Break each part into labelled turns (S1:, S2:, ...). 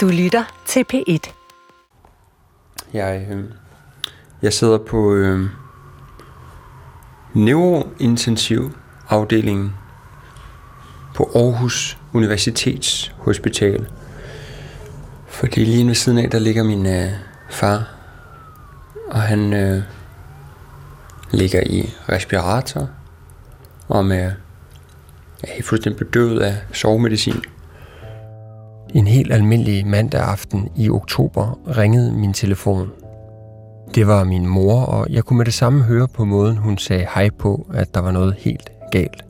S1: Du lytter til P1.
S2: Jeg, øh, jeg sidder på øh, neurointensiv afdelingen på Aarhus Universitets Hospital. Fordi lige ved siden af, der ligger min øh, far, og han øh, ligger i respirator og med er helt fuldstændig bedøvet af sovemedicin. En helt almindelig mandag aften i oktober ringede min telefon. Det var min mor, og jeg kunne med det samme høre på måden, hun sagde hej på, at der var noget helt galt.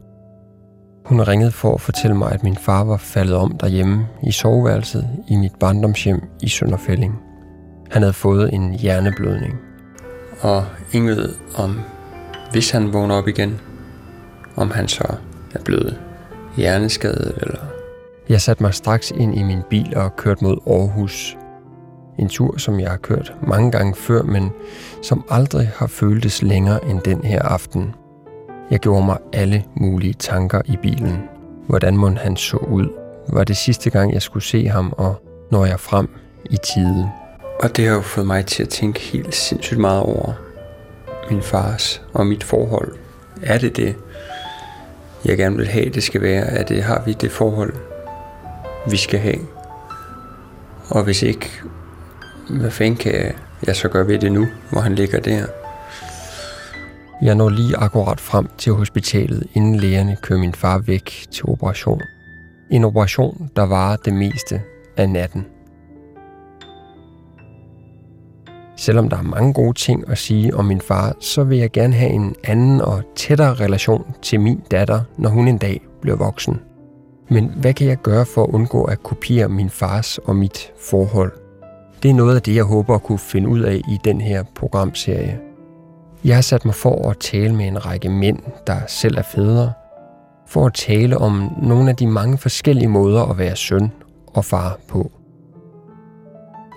S2: Hun ringede for at fortælle mig, at min far var faldet om derhjemme i soveværelset i mit barndomshjem i Sønderfælling. Han havde fået en hjerneblødning. Og ingen ved om, hvis han vågner op igen, om han så er blevet hjerneskadet eller... Jeg satte mig straks ind i min bil og kørte mod Aarhus. En tur, som jeg har kørt mange gange før, men som aldrig har føltes længere end den her aften. Jeg gjorde mig alle mulige tanker i bilen. Hvordan må han så ud? Var det sidste gang, jeg skulle se ham, og når jeg frem i tide? Og det har jo fået mig til at tænke helt sindssygt meget over min fars og mit forhold. Er det det, jeg gerne vil have, det skal være, at det har vi det forhold, vi skal have. Og hvis ikke, hvad fanden kan jeg så gøre ved det nu, hvor han ligger der? Jeg når lige akkurat frem til hospitalet, inden lægerne kører min far væk til operation. En operation, der varer det meste af natten. Selvom der er mange gode ting at sige om min far, så vil jeg gerne have en anden og tættere relation til min datter, når hun en dag bliver voksen. Men hvad kan jeg gøre for at undgå at kopiere min fars og mit forhold? Det er noget af det, jeg håber at kunne finde ud af i den her programserie. Jeg har sat mig for at tale med en række mænd, der selv er fædre, for at tale om nogle af de mange forskellige måder at være søn og far på.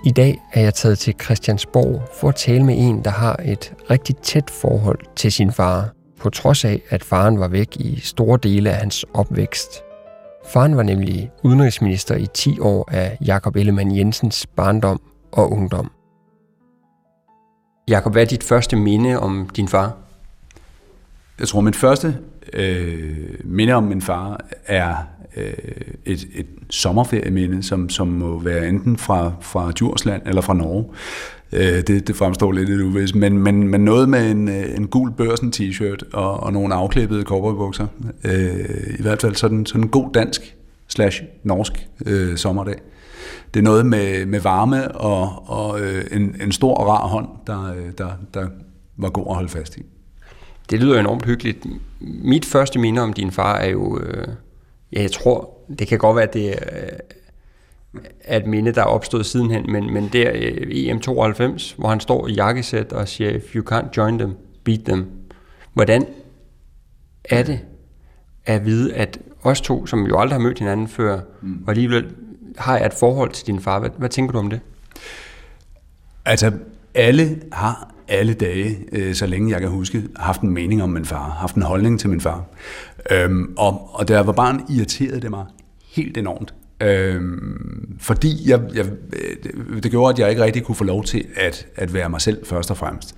S2: I dag er jeg taget til Christiansborg for at tale med en, der har et rigtig tæt forhold til sin far, på trods af, at faren var væk i store dele af hans opvækst. Faren var nemlig udenrigsminister i 10 år af Jakob Ellemann Jensens barndom og ungdom. Jakob, hvad er dit første minde om din far?
S3: Jeg tror, mit første øh, minde om min far er øh, et, et sommerferieminde, som, som må være enten fra, fra Djursland eller fra Norge. Øh, det, det fremstår lidt lidt uvist, men, men, men noget med en, øh, en gul børsen t-shirt og, og nogle afklippede cowboybukser. Øh, I hvert fald sådan, sådan en god dansk slash norsk øh, sommerdag. Det er noget med, med varme og, og øh, en, en stor og rar hånd, der, øh, der, der var god at holde fast i.
S2: Det lyder enormt hyggeligt. Mit første minde om din far er jo, øh, ja, jeg tror, det kan godt være, at det er et minde, der er opstået sidenhen, men, men det er EM92, hvor han står i jakkesæt og siger, if you can't join them, beat them. Hvordan er det at vide, at os to, som jo aldrig har mødt hinanden før, mm. og alligevel har jeg et forhold til din far. Hvad, hvad tænker du om det?
S3: Altså, alle har alle dage, øh, så længe jeg kan huske, haft en mening om min far, haft en holdning til min far. Øhm, og, og da jeg var barn, irriterede det mig helt enormt. Øhm, fordi jeg, jeg, øh, det gjorde, at jeg ikke rigtig kunne få lov til at, at være mig selv først og fremmest.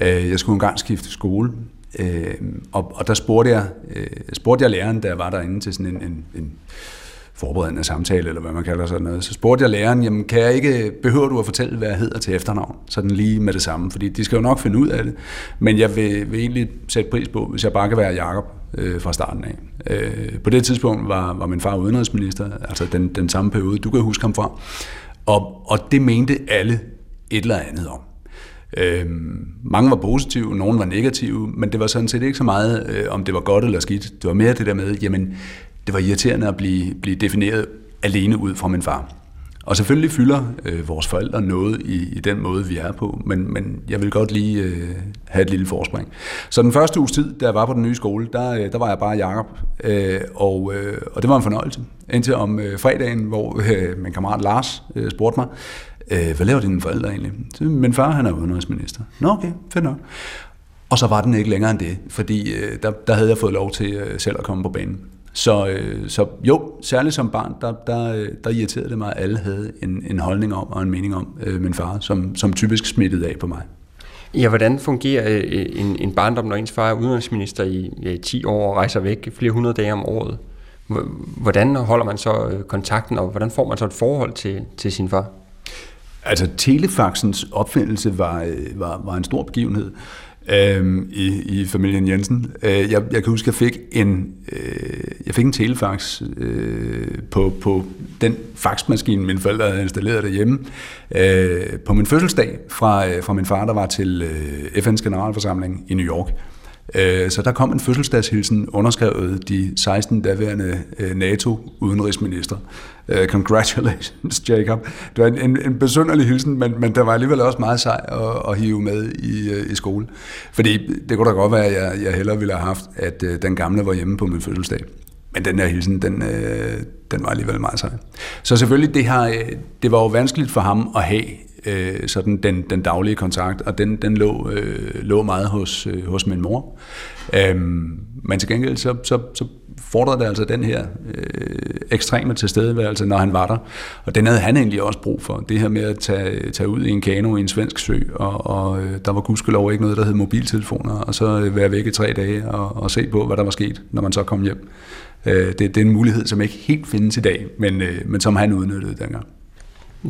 S3: Øh, jeg skulle engang skifte skole, øh, og, og der spurgte jeg, øh, spurgte jeg læreren, da jeg var derinde til sådan en, en, en forberedende samtale, eller hvad man kalder sådan noget, så spurgte jeg læreren, jamen kan jeg ikke, behøver du at fortælle, hvad jeg hedder til efternavn? Sådan lige med det samme, fordi de skal jo nok finde ud af det. Men jeg vil, vil egentlig sætte pris på, hvis jeg bare kan være Jakob øh, fra starten af. Øh, på det tidspunkt var, var min far udenrigsminister, altså den, den samme periode, du kan huske ham fra. Og, og det mente alle et eller andet om. Øhm, mange var positive, nogen var negative, men det var sådan set ikke så meget, øh, om det var godt eller skidt. Det var mere det der med, jamen, det var irriterende at blive, blive defineret alene ud fra min far. Og selvfølgelig fylder øh, vores forældre noget i, i den måde, vi er på, men, men jeg vil godt lige øh, have et lille forspring. Så den første uges tid, da jeg var på den nye skole, der, øh, der var jeg bare Jakob, øh, og, øh, og det var en fornøjelse. Indtil om øh, fredagen, hvor øh, min kammerat Lars øh, spurgte mig, øh, hvad laver dine forældre egentlig? Så, min far, han er udenrigsminister. Nå okay, fedt nok. Og så var den ikke længere end det, fordi øh, der, der havde jeg fået lov til øh, selv at komme på banen. Så, øh, så jo, særligt som barn, der, der, der irriterede det mig, at alle havde en, en holdning om og en mening om øh, min far, som, som typisk smittede af på mig.
S2: Ja, hvordan fungerer øh, en, en barndom, når ens far er udenrigsminister i ja, 10 år og rejser væk flere hundrede dage om året? Hvordan holder man så øh, kontakten, og hvordan får man så et forhold til, til sin far?
S3: Altså, telefaxens opfindelse var, øh, var, var en stor begivenhed øh, i, i familien Jensen. Øh, jeg, jeg kan huske, at jeg fik en, øh, jeg fik en telefax øh, på, på den faxmaskine, mine forældre havde installeret derhjemme, øh, på min fødselsdag fra, øh, fra min far, der var til øh, FN's generalforsamling i New York. Øh, så der kom en fødselsdagshilsen underskrevet de 16 daværende øh, NATO-udenrigsminister. Øh, congratulations, Jacob. Det var en, en, en besynderlig hilsen, men, men der var alligevel også meget sej at, at hive med i, øh, i skole. Fordi det kunne da godt være, at jeg, jeg hellere ville have haft, at den gamle var hjemme på min fødselsdag. Men den her hilsen, den, den var alligevel meget sej. Så selvfølgelig, det, har, det var jo vanskeligt for ham at have øh, sådan den, den daglige kontakt, og den, den lå, øh, lå meget hos, øh, hos min mor. Øhm, men til gengæld så, så, så fordrede det altså den her øh, ekstreme tilstedeværelse, når han var der. Og den havde han egentlig også brug for. Det her med at tage, tage ud i en kano i en svensk sø, og, og øh, der var gudskelov ikke noget, der hed mobiltelefoner, og så øh, være væk i tre dage og, og se på, hvad der var sket, når man så kom hjem. Øh, det, det er en mulighed, som ikke helt findes i dag, men, øh, men som han udnyttede dengang.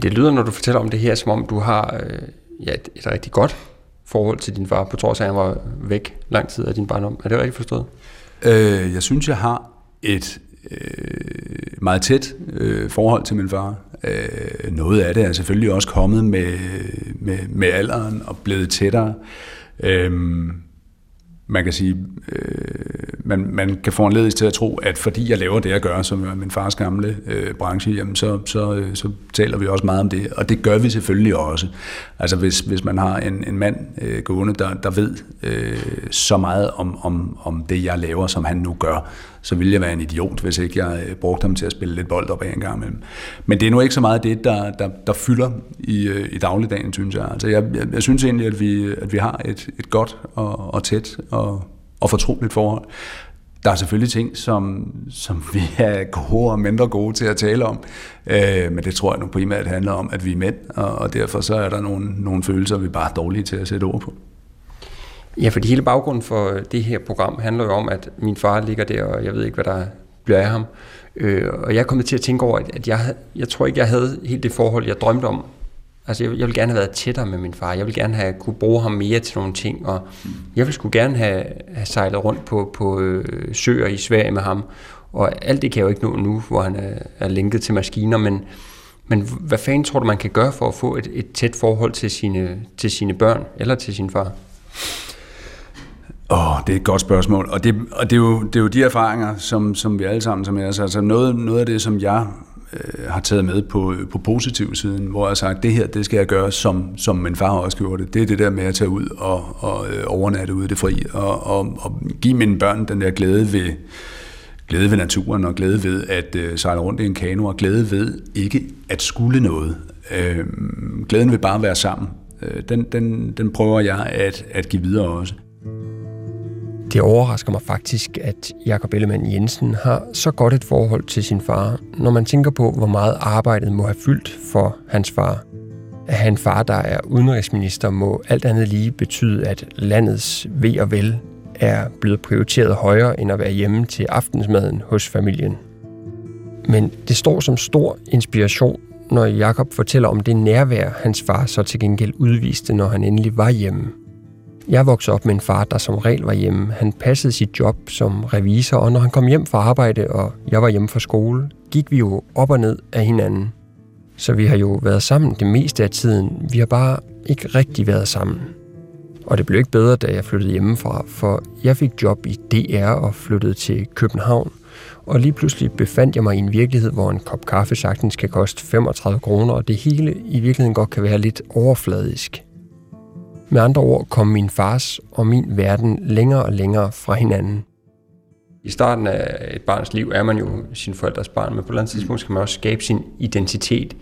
S2: Det lyder, når du fortæller om det her, som om du har øh, ja, et, et rigtig godt forhold til din far, på trods af, at han var væk lang tid af din barndom. Er det rigtigt forstået?
S3: Øh, jeg synes, jeg har et øh, meget tæt øh, forhold til min far. Øh, noget af det er selvfølgelig også kommet med, med, med alderen og blevet tættere. Øh, man kan sige, øh, man, man kan få en ledelse til at tro, at fordi jeg laver det, jeg gør, som er min fars gamle øh, branche, jamen så, så, øh, så taler vi også meget om det, og det gør vi selvfølgelig også. Altså hvis, hvis man har en, en mand øh, gående, der, der ved øh, så meget om, om, om det, jeg laver, som han nu gør, så ville jeg være en idiot, hvis ikke jeg øh, brugte ham til at spille lidt bold op af en gang imellem. Men det er nu ikke så meget det, der, der, der fylder i, øh, i dagligdagen, synes jeg. Altså jeg, jeg, jeg synes egentlig, at vi, at vi har et, et godt og, og tæt og, og fortroligt forhold. Der er selvfølgelig ting, som, som vi er gode og mindre gode til at tale om, øh, men det tror jeg nu primært handler om, at vi er mænd, og, og derfor så er der nogle, nogle følelser, vi bare er dårlige til at sætte ord på.
S2: Ja, fordi hele baggrunden for det her program handler jo om, at min far ligger der, og jeg ved ikke, hvad der bliver af ham. Øh, og jeg er kommet til at tænke over, at jeg, jeg tror ikke, jeg havde helt det forhold, jeg drømte om. Altså, jeg, jeg ville gerne have været tættere med min far. Jeg ville gerne have kunne bruge ham mere til nogle ting, og jeg ville skulle gerne have, have sejlet rundt på, på øh, søer i Sverige med ham. Og alt det kan jeg jo ikke nå nu, hvor han er, er linket til maskiner, men, men hvad fanden tror du, man kan gøre for at få et, et tæt forhold til sine, til sine børn eller til sin far?
S3: Åh, oh, det er et godt spørgsmål, og det, og det, er, jo, det er jo de erfaringer, som, som vi alle sammen som er. Altså noget, noget af det, som jeg øh, har taget med på, på positiv siden, hvor jeg har sagt, det her, det skal jeg gøre, som, som min far også gjorde det. Det er det der med at tage ud og, og øh, overnatte ude i det fri, og, og, og give mine børn den der glæde ved, glæde ved naturen, og glæde ved at øh, sejle rundt i en kano, og glæde ved ikke at skulle noget. Øh, glæden ved bare at være sammen. Øh, den, den, den prøver jeg at, at give videre også.
S2: Det overrasker mig faktisk, at Jakob Ellemann Jensen har så godt et forhold til sin far, når man tænker på, hvor meget arbejdet må have fyldt for hans far. At han far, der er udenrigsminister, må alt andet lige betyde, at landets ved og vel er blevet prioriteret højere end at være hjemme til aftensmaden hos familien. Men det står som stor inspiration, når Jakob fortæller om det nærvær, hans far så til gengæld udviste, når han endelig var hjemme – jeg voksede op med en far, der som regel var hjemme. Han passede sit job som revisor, og når han kom hjem fra arbejde, og jeg var hjemme fra skole, gik vi jo op og ned af hinanden. Så vi har jo været sammen det meste af tiden. Vi har bare ikke rigtig været sammen. Og det blev ikke bedre, da jeg flyttede hjemmefra, for jeg fik job i DR og flyttede til København. Og lige pludselig befandt jeg mig i en virkelighed, hvor en kop kaffe sagtens kan koste 35 kroner, og det hele i virkeligheden godt kan være lidt overfladisk. Med andre ord kom min fars og min verden længere og længere fra hinanden. I starten af et barns liv er man jo sin forældres barn, men på et eller andet tidspunkt skal man også skabe sin identitet.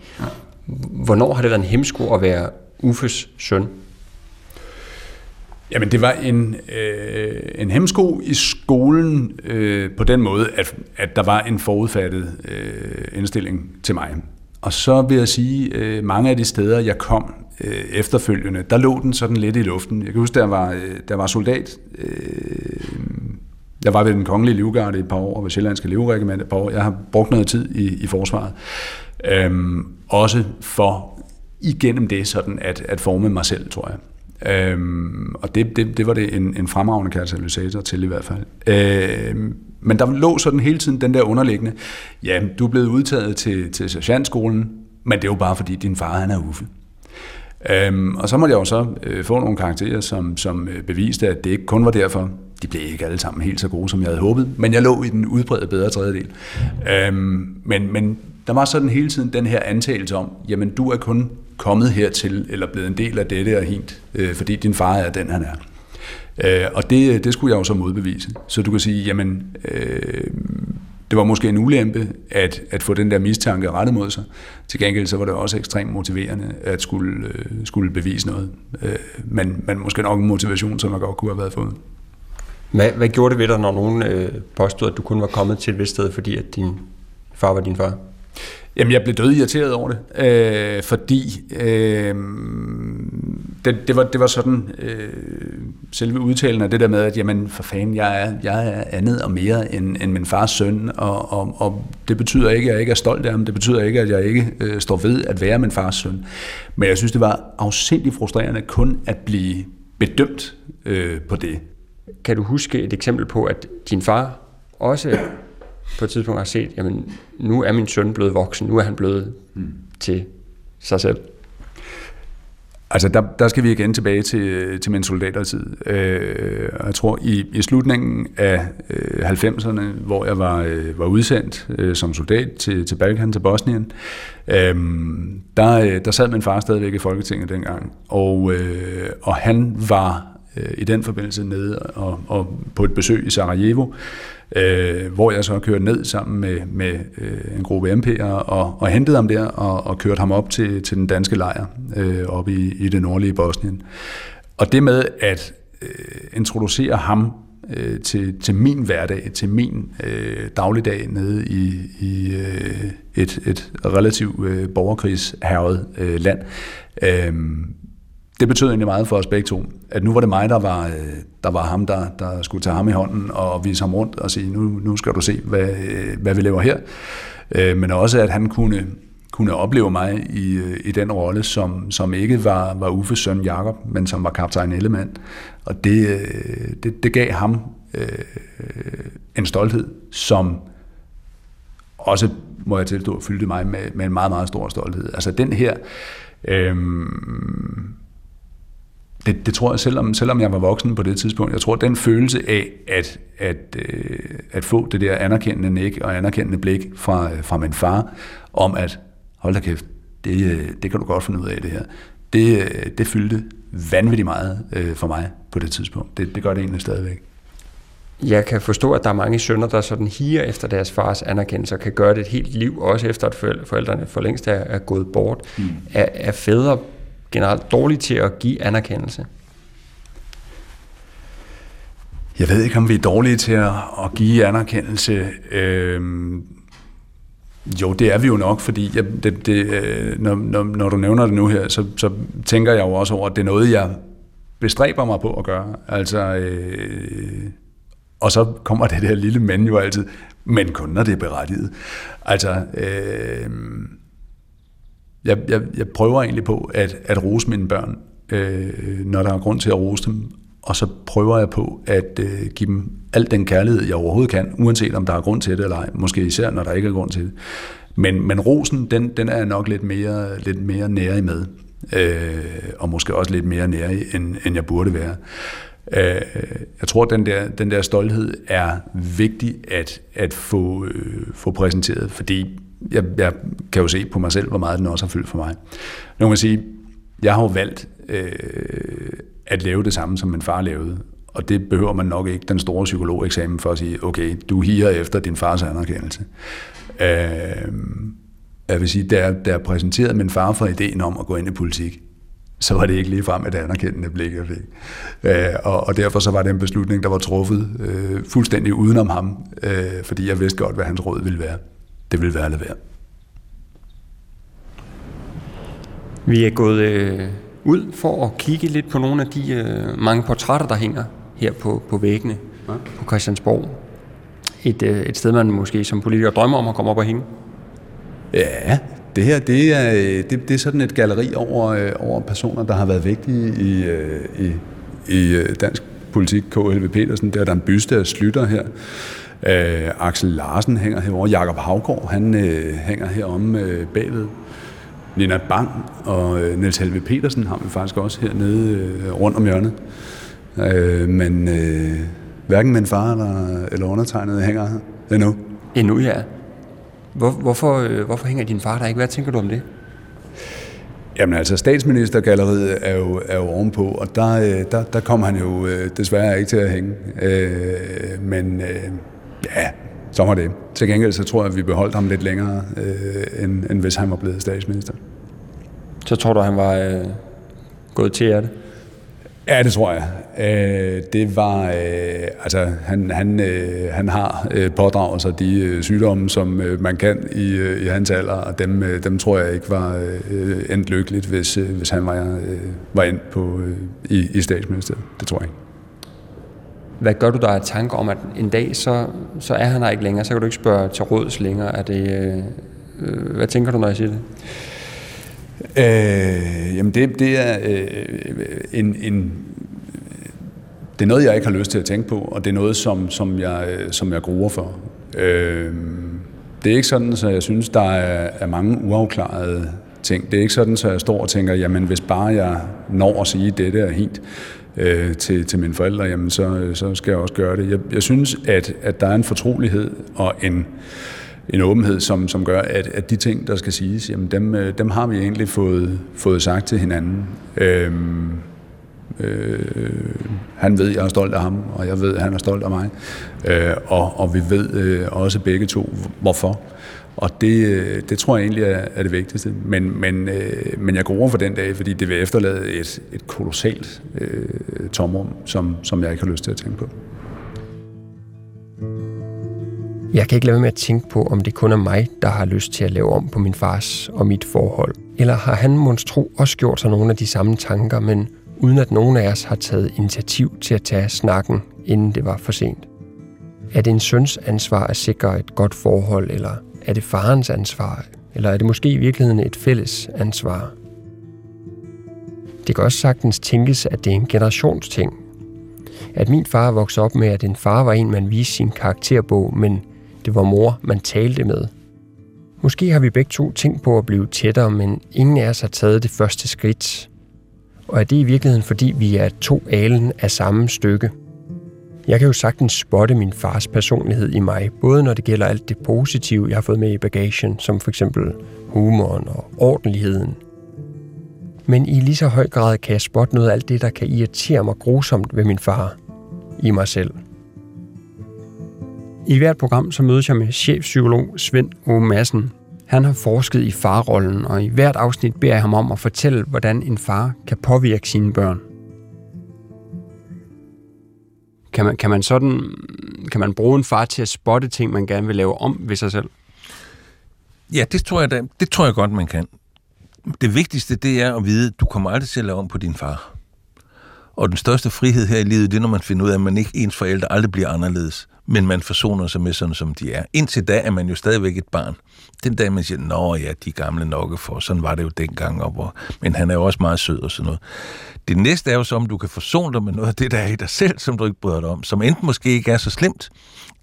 S2: Hvornår har det været en hemsko at være Uffes søn?
S3: Jamen, det var en, øh, en hemsko i skolen øh, på den måde, at, at der var en forudfattet øh, indstilling til mig. Og så vil jeg sige, øh, mange af de steder, jeg kom øh, efterfølgende, der lå den sådan lidt i luften. Jeg kan huske, der var, øh, der var soldat. Øh, jeg var ved den kongelige livgarde et par år, og ved Sjællandske Livregiment et par år. Jeg har brugt noget tid i, i forsvaret. Øhm, også for igennem det sådan at, at forme mig selv, tror jeg. Øhm, og det, det, det var det en, en fremragende katalysator til i hvert fald. Øhm, men der lå sådan hele tiden den der underliggende, ja, du er blevet udtaget til, til sergeantskolen, men det er jo bare fordi din far han er uffe. Øhm, og så måtte jeg jo så øh, få nogle karakterer, som, som øh, beviste, at det ikke kun var derfor. De blev ikke alle sammen helt så gode, som jeg havde håbet, men jeg lå i den udbredte bedre tredjedel. Øhm, men, men der var sådan hele tiden den her antagelse om, jamen du er kun kommet hertil, eller blevet en del af dette og hint, øh, fordi din far er den, han er. Øh, og det, det skulle jeg jo så modbevise. Så du kan sige, jamen, øh, det var måske en ulempe at, at få den der mistanke rettet mod sig. Til gengæld så var det også ekstremt motiverende at skulle, øh, skulle bevise noget. Øh, men, men måske nok en motivation, som jeg godt kunne have været fået.
S2: Hvad, hvad gjorde det ved dig, når nogen øh, påstod, at du kun var kommet til et vist sted, fordi at din far var din far?
S3: Jamen, jeg blev død irriteret over det, øh, fordi øh, det, det, var, det var sådan øh, selve udtalen af det der med, at jamen, for fanden, jeg er, jeg er andet og mere end, end min fars søn, og, og, og det betyder ikke, at jeg ikke er stolt af ham, det betyder ikke, at jeg ikke øh, står ved at være min fars søn. Men jeg synes, det var afsindig frustrerende kun at blive bedømt øh, på det.
S2: Kan du huske et eksempel på, at din far også på et tidspunkt har set, jamen nu er min søn blevet voksen, nu er han blevet mm. til sig selv?
S3: Altså, der, der skal vi igen tilbage til, til min soldatertid. Øh, jeg tror, i, i slutningen af øh, 90'erne, hvor jeg var, øh, var udsendt øh, som soldat til, til Balkan, til Bosnien, øh, der, øh, der sad min far stadigvæk i Folketinget dengang, og, øh, og han var øh, i den forbindelse nede og, og på et besøg i Sarajevo, øh, hvor jeg så kørte ned sammen med, med øh, en gruppe MP'er og, og hentede ham der og, og kørte ham op til, til den danske lejr øh, oppe i, i det nordlige Bosnien. Og det med at øh, introducere ham øh, til, til min hverdag, til min øh, dagligdag nede i, i øh, et, et relativt øh, borgerkrigshervet øh, land, øh, det betød egentlig meget for os begge to, at nu var det mig, der var, øh, der var ham, der, der skulle tage ham i hånden og vise ham rundt og sige, nu, nu skal du se, hvad, øh, hvad vi laver her. Øh, men også, at han kunne, kunne opleve mig i, i den rolle, som, som ikke var, var Uffes søn Jakob, men som var kaptajn Ellemann. Og det, det, det gav ham øh, en stolthed, som også, må jeg tilstå, fyldte mig med, med en meget, meget stor stolthed. Altså den her... Øh, det, det tror jeg, selvom, selvom jeg var voksen på det tidspunkt, jeg tror, den følelse af at, at, øh, at få det der anerkendende nik og anerkendende blik fra, fra min far, om at, hold da kæft, det, øh, det kan du godt finde ud af det her, det, øh, det fyldte vanvittigt meget øh, for mig på det tidspunkt. Det, det gør det egentlig stadigvæk.
S2: Jeg kan forstå, at der er mange sønner, der sådan higer efter deres fars anerkendelse og kan gøre det et helt liv, også efter at forældrene for længst er, er gået bort. Mm. Er, er fædre generelt dårlige til at give anerkendelse?
S3: Jeg ved ikke, om vi er dårlige til at, at give anerkendelse. Øhm, jo, det er vi jo nok, fordi jeg, det, det, øh, når, når, når du nævner det nu her, så, så tænker jeg jo også over, at det er noget, jeg bestræber mig på at gøre. Altså, øh, og så kommer det der lille mand jo altid, men kun når det er berettiget. Altså, øh, jeg, jeg, jeg prøver egentlig på at, at rose mine børn, øh, når der er grund til at rose dem, og så prøver jeg på at øh, give dem al den kærlighed, jeg overhovedet kan, uanset om der er grund til det eller ej. Måske især, når der ikke er grund til det. Men, men rosen, den, den er jeg nok lidt mere, lidt mere nære med. Øh, og måske også lidt mere nære end, end jeg burde være. Øh, jeg tror, at den der, den der stolthed er vigtig at, at få, øh, få præsenteret, fordi jeg, jeg kan jo se på mig selv, hvor meget den også har fyldt for mig. Nu kan man sige, jeg har jo valgt øh, at lave det samme, som min far lavede. Og det behøver man nok ikke den store psykologeksamen for at sige, okay, du higer efter din fars anerkendelse. Øh, jeg vil sige, da jeg, da jeg præsenterede min far for ideen om at gå ind i politik, så var det ikke lige frem et anerkendende blik, jeg fik. Øh, og, og derfor så var det en beslutning, der var truffet øh, fuldstændig udenom ham, øh, fordi jeg vidste godt, hvad hans råd ville være. Det ville være at være.
S2: Vi er gået øh, ud for at kigge lidt på nogle af de øh, mange portrætter, der hænger her på, på væggene ja. på Christiansborg. Et, øh, et sted, man måske som politiker drømmer om at komme op og hænge.
S3: Ja, det her det er, det, det er sådan et galeri over, øh, over personer, der har været vigtige i, øh, i, i øh, dansk politik. K.L.V. Petersen, der er der en byste af Slytter her. Øh, Axel Larsen hænger herovre. Jakob Havgård, han øh, hænger heromme øh, bagved. Nina Bang og øh, Niels Helve Petersen har vi faktisk også hernede øh, rundt om hjørnet. Øh, men øh, hverken min far eller, eller undertegnet hænger her endnu.
S2: Endnu, ja. Hvor, hvorfor, øh, hvorfor hænger din far der ikke? Hvad tænker du om det?
S3: Jamen altså, statsministergalleriet er jo, er jo ovenpå, og der, øh, der, der kom han jo øh, desværre ikke til at hænge. Øh, men øh, ja, så var det. Til gengæld så tror jeg, at vi beholdt ham lidt længere, øh, end, end hvis han var blevet statsminister.
S2: Så tror du, han var øh, gået til det?
S3: Ja, det tror jeg. Øh, det var, øh, altså han, han, øh, han har øh, pådraget sig de øh, sygdomme, som øh, man kan i, øh, i hans alder, og dem, øh, dem tror jeg ikke var øh, endt lykkeligt, hvis, øh, hvis han var, øh, var ind på, øh, i, i statsministeriet. Det tror jeg ikke.
S2: Hvad gør du dig af tanker om, at en dag, så, så er han her ikke længere, så kan du ikke spørge til råds længere? Er det, øh, øh hvad tænker du, når jeg siger det?
S3: Øh, jamen det, det er øh, en, en det er noget, jeg ikke har lyst til at tænke på, og det er noget, som, som, jeg, øh, som jeg gruer for. Øh, det er ikke sådan, så jeg synes, der er, er mange uafklarede ting. Det er ikke sådan, så jeg står og tænker, jamen hvis bare jeg når at sige, dette er helt øh, til, til mine forældre, jamen så, øh, så skal jeg også gøre det. Jeg, jeg synes, at, at der er en fortrolighed og en, en åbenhed, som, som gør, at, at de ting, der skal siges, jamen dem, øh, dem har vi egentlig fået, fået sagt til hinanden. Øhm, Øh, han ved, jeg er stolt af ham, og jeg ved, at han er stolt af mig. Øh, og, og vi ved øh, også begge to, hvorfor. Og det, øh, det tror jeg egentlig er, er det vigtigste. Men, men, øh, men jeg går over for den dag, fordi det vil efterlade et, et kolossalt øh, tomrum, som, som jeg ikke har lyst til at tænke på.
S2: Jeg kan ikke lade være med at tænke på, om det kun er mig, der har lyst til at lave om på min fars og mit forhold. Eller har han monstro også gjort sig nogle af de samme tanker, men uden at nogen af os har taget initiativ til at tage snakken, inden det var for sent. Er det en søns ansvar at sikre et godt forhold, eller er det farens ansvar, eller er det måske i virkeligheden et fælles ansvar? Det kan også sagtens tænkes, at det er en generationsting. At min far voksede op med, at en far var en, man viste sin karakterbog, men det var mor, man talte med. Måske har vi begge to tænkt på at blive tættere, men ingen af os har taget det første skridt. Og er det i virkeligheden, fordi vi er to alen af samme stykke? Jeg kan jo sagtens spotte min fars personlighed i mig, både når det gælder alt det positive, jeg har fået med i bagagen, som for eksempel humoren og ordentligheden. Men i lige så høj grad kan jeg spotte noget af alt det, der kan irritere mig grusomt ved min far i mig selv. I hvert program så mødes jeg med chefpsykolog Svend O. Madsen, han har forsket i farrollen, og i hvert afsnit beder jeg ham om at fortælle, hvordan en far kan påvirke sine børn. Kan man, kan man sådan kan man bruge en far til at spotte ting, man gerne vil lave om ved sig selv?
S1: Ja, det tror jeg, det tror jeg godt, man kan. Det vigtigste, det er at vide, at du kommer aldrig til at lave om på din far. Og den største frihed her i livet, det er, når man finder ud af, at man ikke ens forældre aldrig bliver anderledes, men man forsoner sig med sådan, som de er. Indtil da er man jo stadigvæk et barn. Den dag, man siger, nå ja, de gamle nok for, sådan var det jo dengang, og hvor, men han er jo også meget sød og sådan noget. Det næste er jo så, om du kan forsone dig med noget af det, der er i dig selv, som du ikke bryder dig om, som enten måske ikke er så slemt,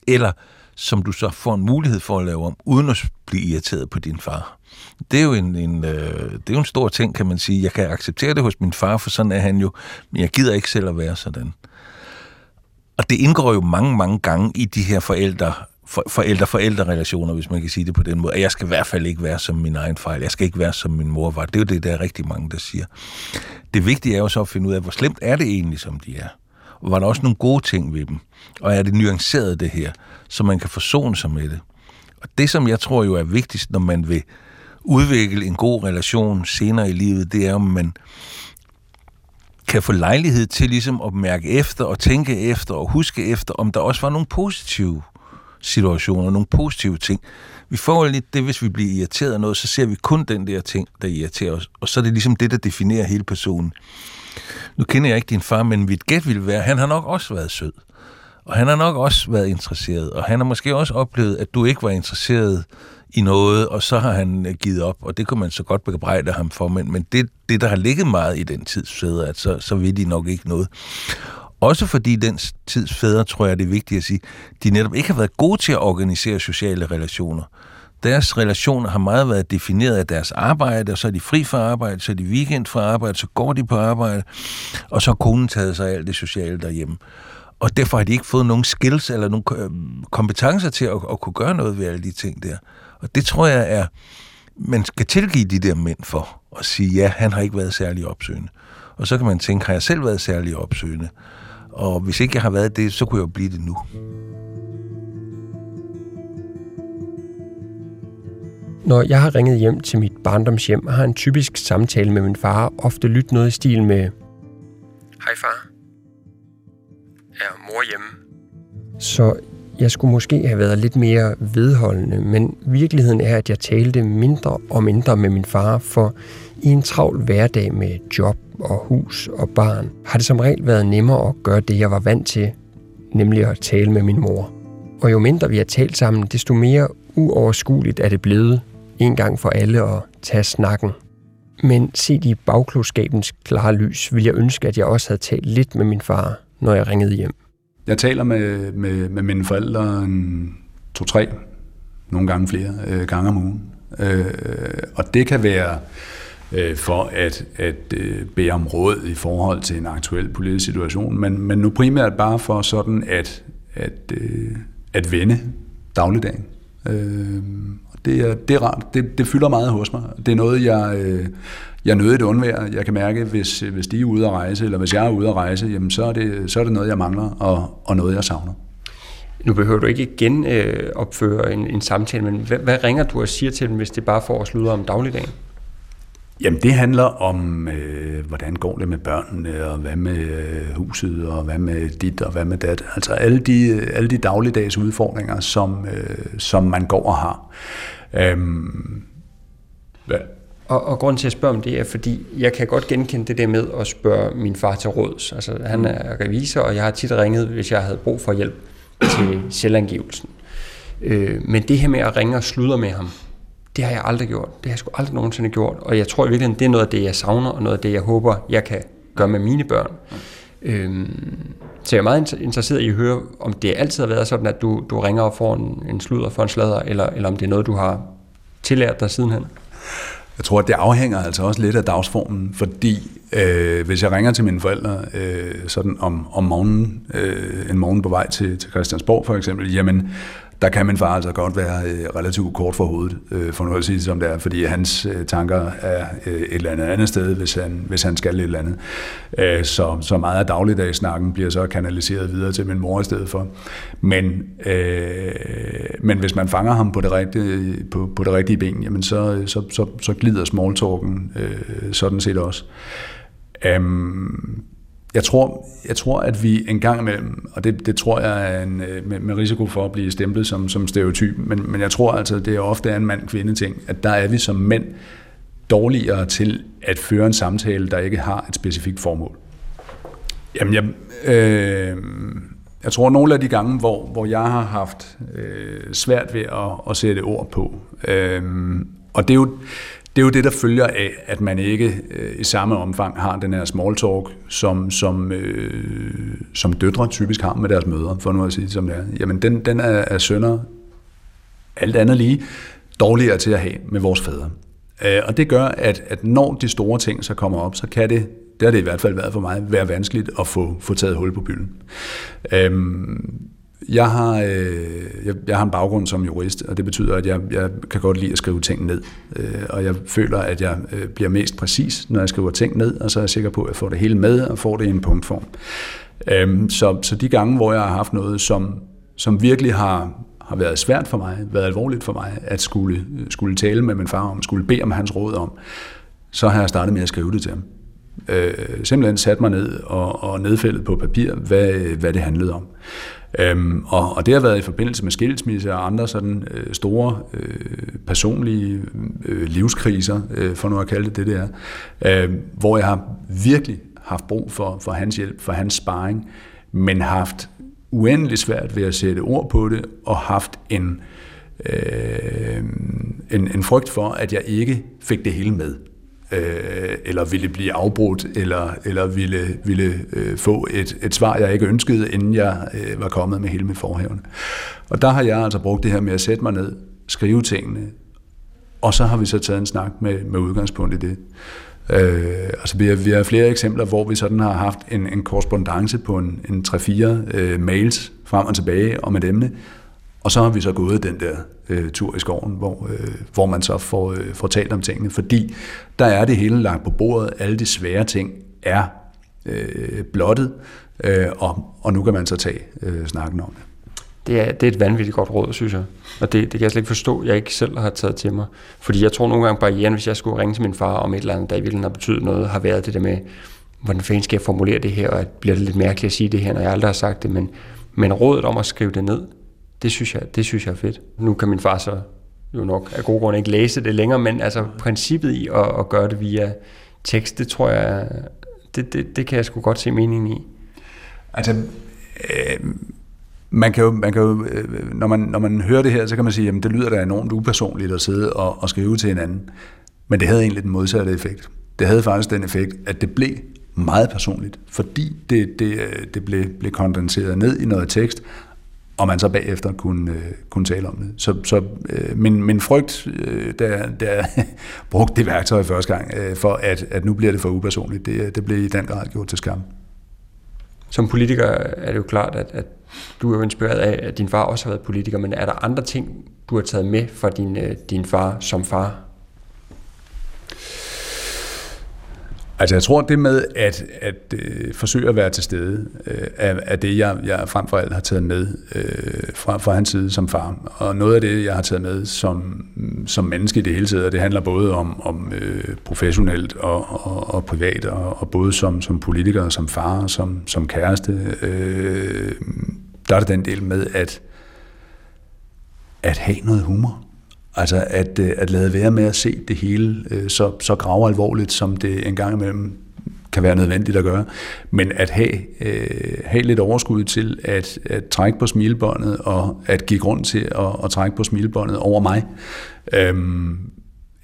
S1: eller som du så får en mulighed for at lave om, uden at blive irriteret på din far. Det er jo en, en, øh, det er jo en stor ting, kan man sige. Jeg kan acceptere det hos min far, for sådan er han jo, men jeg gider ikke selv at være sådan. Og det indgår jo mange, mange gange i de her forældre, for, forældre-forældre-relationer, hvis man kan sige det på den måde. At jeg skal i hvert fald ikke være som min egen fejl. Jeg skal ikke være som min mor var. Det er jo det, der er rigtig mange, der siger. Det vigtige er jo så at finde ud af, hvor slemt er det egentlig, som de er. Og var der også nogle gode ting ved dem? Og er det nuanceret, det her, så man kan forsone sig med det? Og det, som jeg tror jo er vigtigst, når man vil udvikle en god relation senere i livet, det er, om man kan få lejlighed til ligesom at mærke efter og tænke efter og huske efter, om der også var nogle positive situationer, nogle positive ting. Vi får jo lidt det, hvis vi bliver irriteret af noget, så ser vi kun den der ting, der irriterer os, og så er det ligesom det, der definerer hele personen. Nu kender jeg ikke din far, men mit gæt ville være, han har nok også været sød. Og han har nok også været interesseret, og han har måske også oplevet, at du ikke var interesseret i noget, og så har han øh, givet op, og det kunne man så godt bebrejde ham for, men, men det, det, der har ligget meget i den tids fædre, at så, så vil de nok ikke noget. Også fordi den tids fædre, tror jeg, det er vigtigt at sige, de netop ikke har været gode til at organisere sociale relationer. Deres relationer har meget været defineret af deres arbejde, og så er de fri fra arbejde, så er de weekend fra arbejde, så går de på arbejde, og så har konen taget sig af alt det sociale derhjemme. Og derfor har de ikke fået nogen skills eller nogen øh, kompetencer til at, at kunne gøre noget ved alle de ting der. Og det tror jeg er, man skal tilgive de der mænd for at sige, ja, han har ikke været særlig opsøgende. Og så kan man tænke, har jeg selv været særlig opsøgende? Og hvis ikke jeg har været det, så kunne jeg jo blive det nu.
S2: Når jeg har ringet hjem til mit barndomshjem, har en typisk samtale med min far ofte lyttet noget i stil med Hej far. Er mor hjemme? Så jeg skulle måske have været lidt mere vedholdende, men virkeligheden er, at jeg talte mindre og mindre med min far, for i en travl hverdag med job og hus og barn, har det som regel været nemmere at gøre det, jeg var vant til, nemlig at tale med min mor. Og jo mindre vi har talt sammen, desto mere uoverskueligt er det blevet, en gang for alle at tage snakken. Men set i bagklodskabens klare lys, vil jeg ønske, at jeg også havde talt lidt med min far, når jeg ringede hjem.
S3: Jeg taler med, med, med mine forældre en to-tre, nogle gange flere øh, gange om ugen. Øh, og det kan være øh, for at, at øh, bede om råd i forhold til en aktuel politisk situation, men, men nu primært bare for sådan at, at, øh, at vende dagligdagen. Øh, og det er, det er rart. Det, det fylder meget hos mig. Det er noget, jeg, øh, jeg nødigt undværer. Jeg kan mærke, hvis, hvis de er ude at rejse, eller hvis jeg er ude at rejse, jamen så er det, så er det noget, jeg mangler, og, og noget, jeg savner.
S2: Nu behøver du ikke igen øh, opføre en, en samtale, men hvad, hvad ringer du og siger til dem, hvis det bare får at slutte om dagligdagen?
S3: Jamen det handler om, øh, hvordan går det med børnene, og hvad med øh, huset, og hvad med dit, og hvad med dat. Altså alle de, alle de dagligdags udfordringer, som, øh, som man går og har. Øhm,
S2: hvad? Og, og grunden til at spørge om det er, fordi jeg kan godt genkende det der med at spørge min far til råds. Altså han er revisor, og jeg har tit ringet, hvis jeg havde brug for hjælp til selvangivelsen. Øh, men det her med at ringe og sludre med ham, det har jeg aldrig gjort. Det har jeg sgu aldrig nogensinde gjort. Og jeg tror i virkeligheden, det er noget af det, jeg savner, og noget af det, jeg håber, jeg kan gøre med mine børn. Øhm, så jeg er meget interesseret i at høre, om det altid har været sådan, at du, du ringer og får en, en sludder for en sladder, eller, eller om det er noget, du har tillært dig sidenhen.
S3: Jeg tror, at det afhænger altså også lidt af dagsformen, fordi øh, hvis jeg ringer til mine forældre øh, sådan om, om morgenen, øh, en morgen på vej til, til Christiansborg for eksempel, jamen der kan min far altså godt være øh, relativt kort for hovedet, øh, for nu at sige som det er, fordi hans øh, tanker er øh, et eller andet andet sted, hvis han, hvis han skal et eller andet. Øh, så, så meget af dagligdagssnakken bliver så kanaliseret videre til min mor i stedet for. Men, øh, men hvis man fanger ham på det rigtige, på, på det rigtige ben, jamen så, så, så, så glider smalltalken øh, sådan set også. Um, jeg tror, jeg tror, at vi en gang imellem, og det, det tror jeg er en, øh, med, med risiko for at blive stemplet som, som stereotyp, men, men jeg tror altså, det er ofte er en mand-kvinde ting, at der er vi som mænd dårligere til at føre en samtale, der ikke har et specifikt formål. Jamen, jeg, øh, jeg tror, at nogle af de gange, hvor, hvor jeg har haft øh, svært ved at, at sætte ord på, øh, og det er jo, det er jo det, der følger af, at man ikke øh, i samme omfang har den her small talk, som, som, øh, som døtre typisk har med deres mødre, for nu at sige som det er. Jamen, den, den er, er sønner alt andet lige dårligere til at have med vores fædre. Øh, og det gør, at, at når de store ting så kommer op, så kan det, det har det i hvert fald været for mig, være vanskeligt at få, få taget hul på bylden. Øh, jeg har, øh, jeg, jeg har en baggrund som jurist, og det betyder, at jeg, jeg kan godt lide at skrive ting ned. Øh, og jeg føler, at jeg øh, bliver mest præcis, når jeg skriver ting ned, og så er jeg sikker på, at jeg får det hele med, og får det i en punktform. Øh, så, så de gange, hvor jeg har haft noget, som, som virkelig har, har været svært for mig, været alvorligt for mig, at skulle, øh, skulle tale med min far om, skulle bede om hans råd om, så har jeg startet med at skrive det til ham. Øh, simpelthen satte mig ned og, og nedfældet på papir, hvad, hvad det handlede om. Øhm, og, og det har været i forbindelse med skilsmisse og andre sådan øh, store øh, personlige øh, livskriser, øh, for nu at kalde det det, det er, øh, hvor jeg har virkelig haft brug for, for hans hjælp, for hans sparring, men haft uendelig svært ved at sætte ord på det, og haft en, øh, en, en frygt for, at jeg ikke fik det hele med øh, eller ville blive afbrudt, eller, eller ville, ville øh, få et, et svar, jeg ikke ønskede, inden jeg øh, var kommet med hele mit forhævne. Og der har jeg altså brugt det her med at sætte mig ned, skrive tingene, og så har vi så taget en snak med, med udgangspunkt i det. Øh, altså vi har, vi har flere eksempler, hvor vi sådan har haft en, en korrespondence på en, en 3-4 øh, mails frem og tilbage om et emne, og så har vi så gået den der øh, tur i skoven, hvor, øh, hvor man så får, øh, får talt om tingene, fordi der er det hele lagt på bordet, alle de svære ting er øh, blottet, øh, og, og nu kan man så tage øh, snakken om det.
S2: Det er, det er et vanvittigt godt råd, synes jeg. Og det, det kan jeg slet ikke forstå, jeg ikke selv har taget til mig. Fordi jeg tror nogle gange, barrieren, hvis jeg skulle ringe til min far om et eller andet, der i virkeligheden har betydet noget, har været det der med, hvordan fanden skal jeg formulere det her, og bliver det lidt mærkeligt at sige det her, når jeg aldrig har sagt det, men, men rådet om at skrive det ned, det synes jeg, det synes jeg er fedt. Nu kan min far så jo nok af gode grunde ikke læse det længere, men altså princippet i at, at gøre det via tekst, det tror jeg, det, det, det kan jeg sgu godt se meningen i.
S3: Altså, øh, man kan jo, man kan jo øh, når, man, når man hører det her, så kan man sige, at det lyder da enormt upersonligt at sidde og, og skrive til hinanden. Men det havde egentlig den modsatte effekt. Det havde faktisk den effekt, at det blev meget personligt, fordi det, det, øh, det blev, blev kondenseret ned i noget tekst, og man så bagefter kunne, øh, kunne tale om det. Så, så øh, min, min frygt, øh, da, da jeg brugte det værktøj første gang, øh, for at, at nu bliver det for upersonligt, det, det blev i den grad gjort til skam.
S2: Som politiker er det jo klart, at, at du er jo inspireret af, at din far også har været politiker, men er der andre ting, du har taget med fra din, øh, din far som far?
S3: Altså jeg tror, det med at, at øh, forsøge at være til stede, øh, er, er det, jeg, jeg frem for alt har taget med øh, fra, fra hans side som far. Og noget af det, jeg har taget med som, som menneske i det hele taget, det handler både om, om øh, professionelt og, og, og privat, og, og både som, som politiker, som far, som, som kæreste. Øh, der er det den del med at, at have noget humor. Altså at, øh, at lade være med at se det hele øh, så, så, grave alvorligt, som det engang imellem kan være nødvendigt at gøre, men at have, øh, have lidt overskud til at, at trække på smilebåndet og at give grund til at, at trække på smilebåndet over mig. Øhm,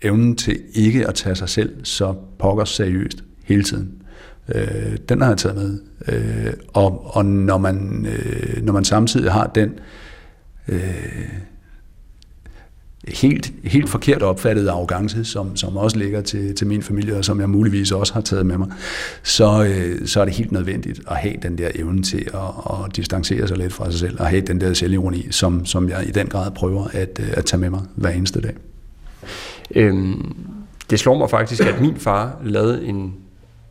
S3: evnen til ikke at tage sig selv så pokker seriøst hele tiden. Øh, den har jeg taget med. Øh, og og når, man, øh, når man samtidig har den øh, helt, helt forkert opfattet arrogance, som, som også ligger til, til min familie, og som jeg muligvis også har taget med mig, så, øh, så er det helt nødvendigt at have den der evne til at, at distancere sig lidt fra sig selv, og have den der selvironi, som, som jeg i den grad prøver at, øh, at tage med mig hver eneste dag.
S2: Øhm, det slår mig faktisk, at min far lavede en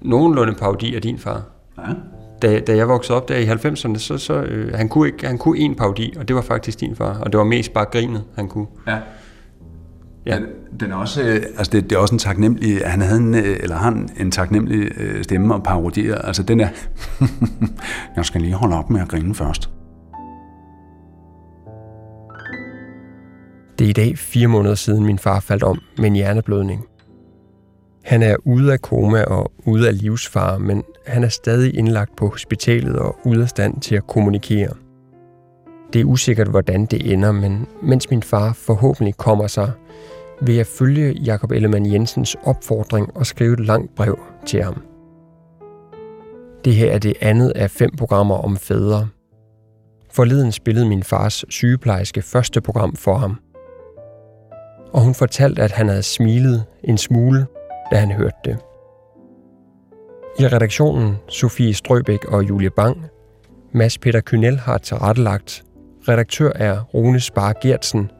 S2: nogenlunde parodi af din far. Ja. Da, da jeg voksede op der i 90'erne, så, så øh, han kunne ikke, han kunne en parodi, og det var faktisk din far, og det var mest bare grinet, han kunne.
S3: Ja. Ja. Den, den er også, øh, altså det, det er også en taknemmelig, han havde en, øh, eller han en taknemmelig øh, stemme at parodiere. Altså den er, jeg skal lige holde op med at grine først.
S2: Det er i dag fire måneder siden min far faldt om med en hjerneblødning. Han er ude af koma og ude af livsfare, men han er stadig indlagt på hospitalet og ude af stand til at kommunikere. Det er usikkert, hvordan det ender, men mens min far forhåbentlig kommer sig, vil jeg følge Jakob Ellemann Jensens opfordring og skrive et langt brev til ham. Det her er det andet af fem programmer om fædre. Forleden spillede min fars sygeplejerske første program for ham. Og hun fortalte, at han havde smilet en smule, da han hørte det. I redaktionen Sofie Strøbæk og Julie Bang. Mads Peter Kynel har tilrettelagt. Redaktør er Rune Spar Gertsen.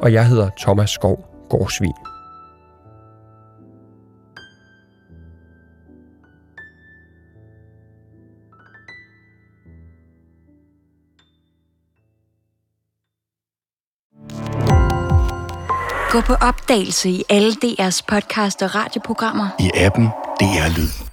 S2: Og jeg hedder Thomas Skov. Gårdsvin.
S4: Gå på opdagelse i alle DR's podcast og radioprogrammer.
S5: I appen DR Lyd.